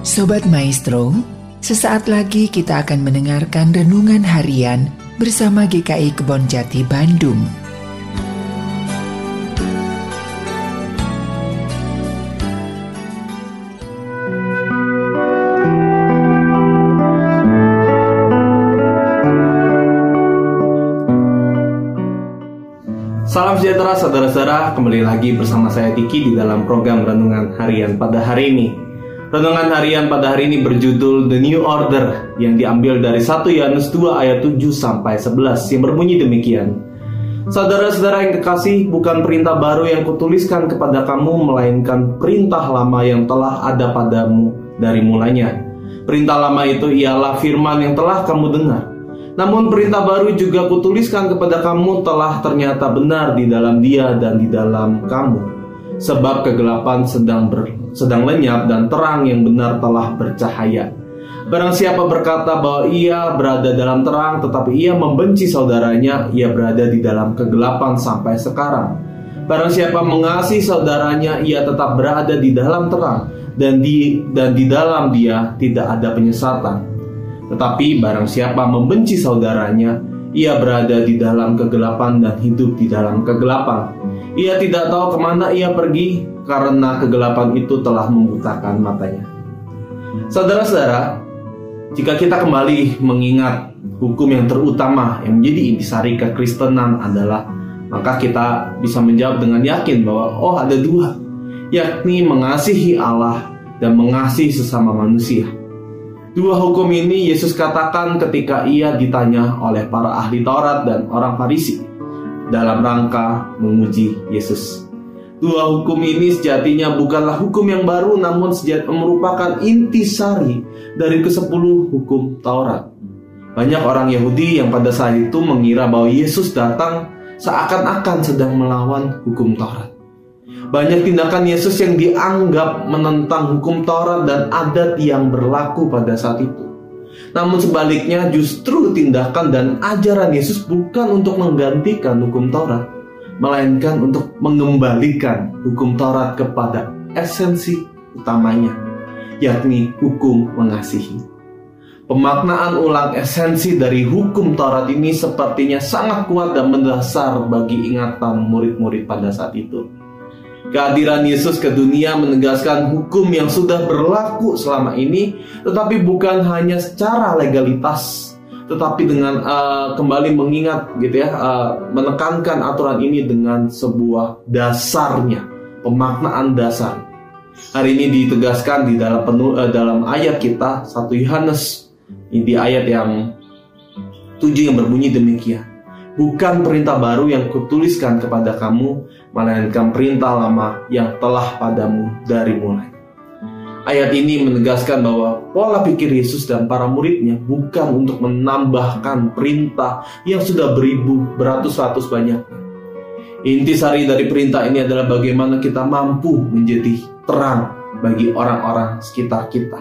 Sobat Maestro, sesaat lagi kita akan mendengarkan renungan harian bersama GKI Kebon Jati Bandung. Salam sejahtera saudara-saudara, kembali lagi bersama saya Tiki di dalam program Renungan Harian pada hari ini. Renungan harian pada hari ini berjudul The New Order yang diambil dari 1 Yohanes 2 ayat 7 sampai 11 yang berbunyi demikian. Saudara-saudara yang kekasih, bukan perintah baru yang kutuliskan kepada kamu melainkan perintah lama yang telah ada padamu dari mulanya. Perintah lama itu ialah firman yang telah kamu dengar. Namun perintah baru juga kutuliskan kepada kamu telah ternyata benar di dalam dia dan di dalam kamu. Sebab kegelapan sedang ber, sedang lenyap dan terang yang benar telah bercahaya. Barang siapa berkata bahwa ia berada dalam terang tetapi ia membenci saudaranya, ia berada di dalam kegelapan sampai sekarang. Barang siapa mengasihi saudaranya, ia tetap berada di dalam terang dan di dan di dalam dia tidak ada penyesatan. Tetapi barang siapa membenci saudaranya, ia berada di dalam kegelapan dan hidup di dalam kegelapan. Ia tidak tahu ke mana ia pergi karena kegelapan itu telah membutakan matanya. Saudara-saudara, jika kita kembali mengingat hukum yang terutama yang menjadi intisari kekristenan adalah maka kita bisa menjawab dengan yakin bahwa oh ada dua, yakni mengasihi Allah dan mengasihi sesama manusia. Dua hukum ini Yesus katakan ketika ia ditanya oleh para ahli Taurat dan orang Farisi dalam rangka menguji Yesus. Dua hukum ini sejatinya bukanlah hukum yang baru namun sejati merupakan intisari dari kesepuluh hukum Taurat. Banyak orang Yahudi yang pada saat itu mengira bahwa Yesus datang seakan-akan sedang melawan hukum Taurat. Banyak tindakan Yesus yang dianggap menentang hukum Taurat dan adat yang berlaku pada saat itu. Namun sebaliknya justru tindakan dan ajaran Yesus bukan untuk menggantikan hukum Taurat, melainkan untuk mengembalikan hukum Taurat kepada esensi utamanya, yakni hukum mengasihi. Pemaknaan ulang esensi dari hukum Taurat ini sepertinya sangat kuat dan mendasar bagi ingatan murid-murid pada saat itu. Kehadiran Yesus ke dunia menegaskan hukum yang sudah berlaku selama ini, tetapi bukan hanya secara legalitas, tetapi dengan uh, kembali mengingat gitu ya, uh, menekankan aturan ini dengan sebuah dasarnya, pemaknaan dasar. Hari ini ditegaskan di dalam penuh, uh, dalam ayat kita 1 Yohanes di ayat yang 7 yang berbunyi demikian. Bukan perintah baru yang kutuliskan kepada kamu, melainkan perintah lama yang telah padamu dari mulai. Ayat ini menegaskan bahwa pola pikir Yesus dan para muridnya bukan untuk menambahkan perintah yang sudah beribu beratus-ratus banyaknya. Intisari dari perintah ini adalah bagaimana kita mampu menjadi terang bagi orang-orang sekitar kita.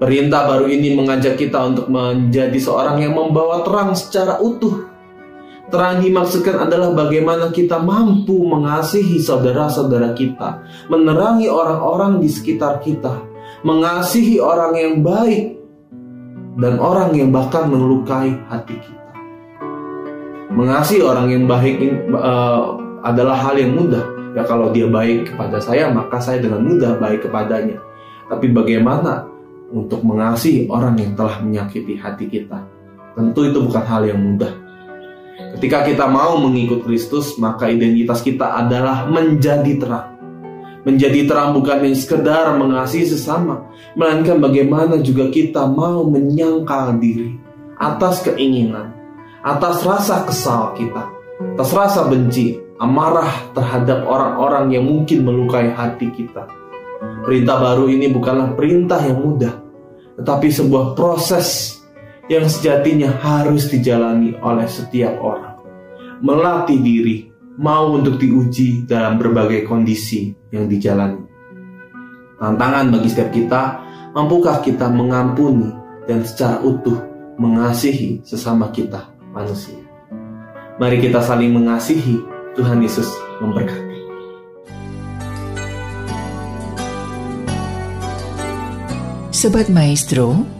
Perintah baru ini mengajak kita untuk menjadi seorang yang membawa terang secara utuh Terang dimaksudkan adalah bagaimana kita mampu mengasihi saudara-saudara kita, menerangi orang-orang di sekitar kita, mengasihi orang yang baik, dan orang yang bahkan melukai hati kita. Mengasihi orang yang baik uh, adalah hal yang mudah. Ya kalau dia baik kepada saya, maka saya dengan mudah baik kepadanya. Tapi bagaimana untuk mengasihi orang yang telah menyakiti hati kita? Tentu itu bukan hal yang mudah Ketika kita mau mengikut Kristus, maka identitas kita adalah menjadi terang. Menjadi terang bukan yang sekedar mengasihi sesama, melainkan bagaimana juga kita mau menyangkal diri atas keinginan, atas rasa kesal kita, atas rasa benci, amarah terhadap orang-orang yang mungkin melukai hati kita. Perintah baru ini bukanlah perintah yang mudah, tetapi sebuah proses yang sejatinya harus dijalani oleh setiap orang. Melatih diri, mau untuk diuji dalam berbagai kondisi yang dijalani. Tantangan bagi setiap kita, mampukah kita mengampuni dan secara utuh mengasihi sesama kita manusia. Mari kita saling mengasihi, Tuhan Yesus memberkati. Sobat Maestro,